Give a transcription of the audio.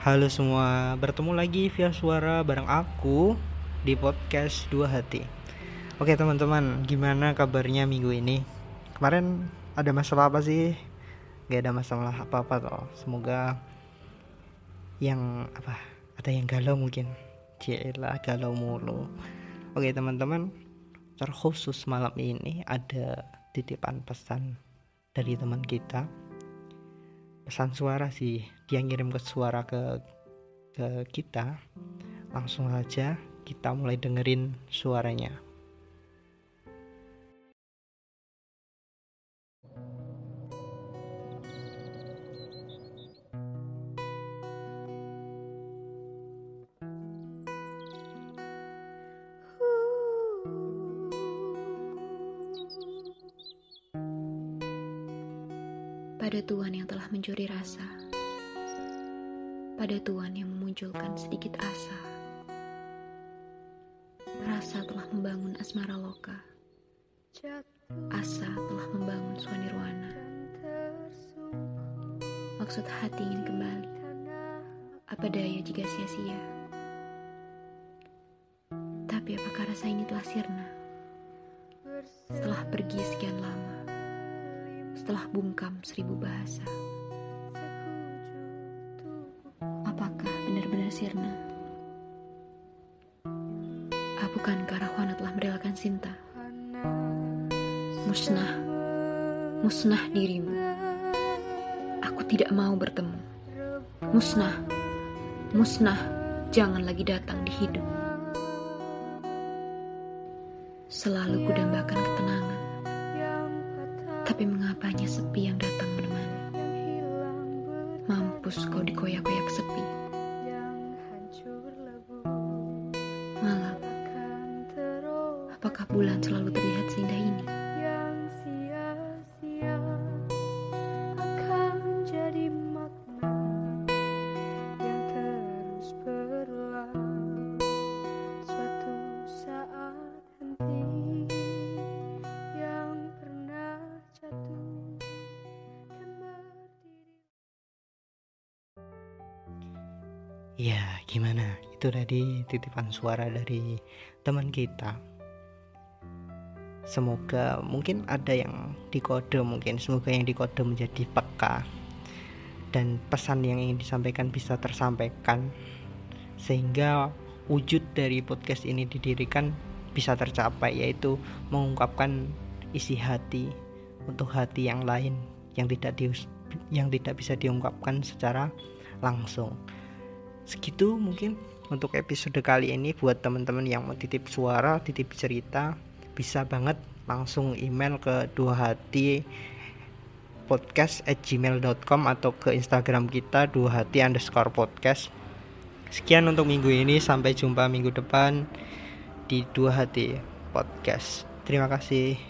Halo semua, bertemu lagi via suara bareng aku di podcast Dua Hati. Oke teman-teman, gimana kabarnya minggu ini? Kemarin ada masalah apa sih? Gak ada masalah apa-apa toh. Semoga yang apa? Ada yang galau mungkin. Cielah galau mulu. Oke teman-teman, terkhusus malam ini ada titipan pesan dari teman kita pesan suara sih. Dia ngirim ke suara ke ke kita. Langsung aja kita mulai dengerin suaranya pada Tuhan yang telah mencuri rasa, pada Tuhan yang memunculkan sedikit asa. Rasa telah membangun asmara loka, asa telah membangun swanirwana. Maksud hati ingin kembali, apa daya jika sia-sia? Tapi apakah rasa ini telah sirna? Setelah pergi sekian lama, setelah bungkam seribu bahasa. Apakah benar-benar sirna? Ah, bukankah Rahwana telah merelakan Sinta? Musnah, musnah dirimu. Aku tidak mau bertemu. Musnah, musnah, jangan lagi datang di hidup. Selalu kudambakan ketenangan tapi mengapanya sepi yang datang menemani? Mampus kau dikoyak-koyak sepi. Malam, apakah bulan selalu terlihat seindah Ya, gimana? Itu tadi titipan suara dari teman kita. Semoga mungkin ada yang dikode mungkin semoga yang dikode menjadi peka dan pesan yang ingin disampaikan bisa tersampaikan sehingga wujud dari podcast ini didirikan bisa tercapai yaitu mengungkapkan isi hati untuk hati yang lain yang tidak di, yang tidak bisa diungkapkan secara langsung segitu mungkin untuk episode kali ini. Buat teman-teman yang mau titip suara titip cerita bisa banget langsung email ke dua hati podcast at gmail.com atau ke instagram kita dua hati underscore podcast. Sekian untuk minggu ini. Sampai jumpa minggu depan di dua hati podcast. Terima kasih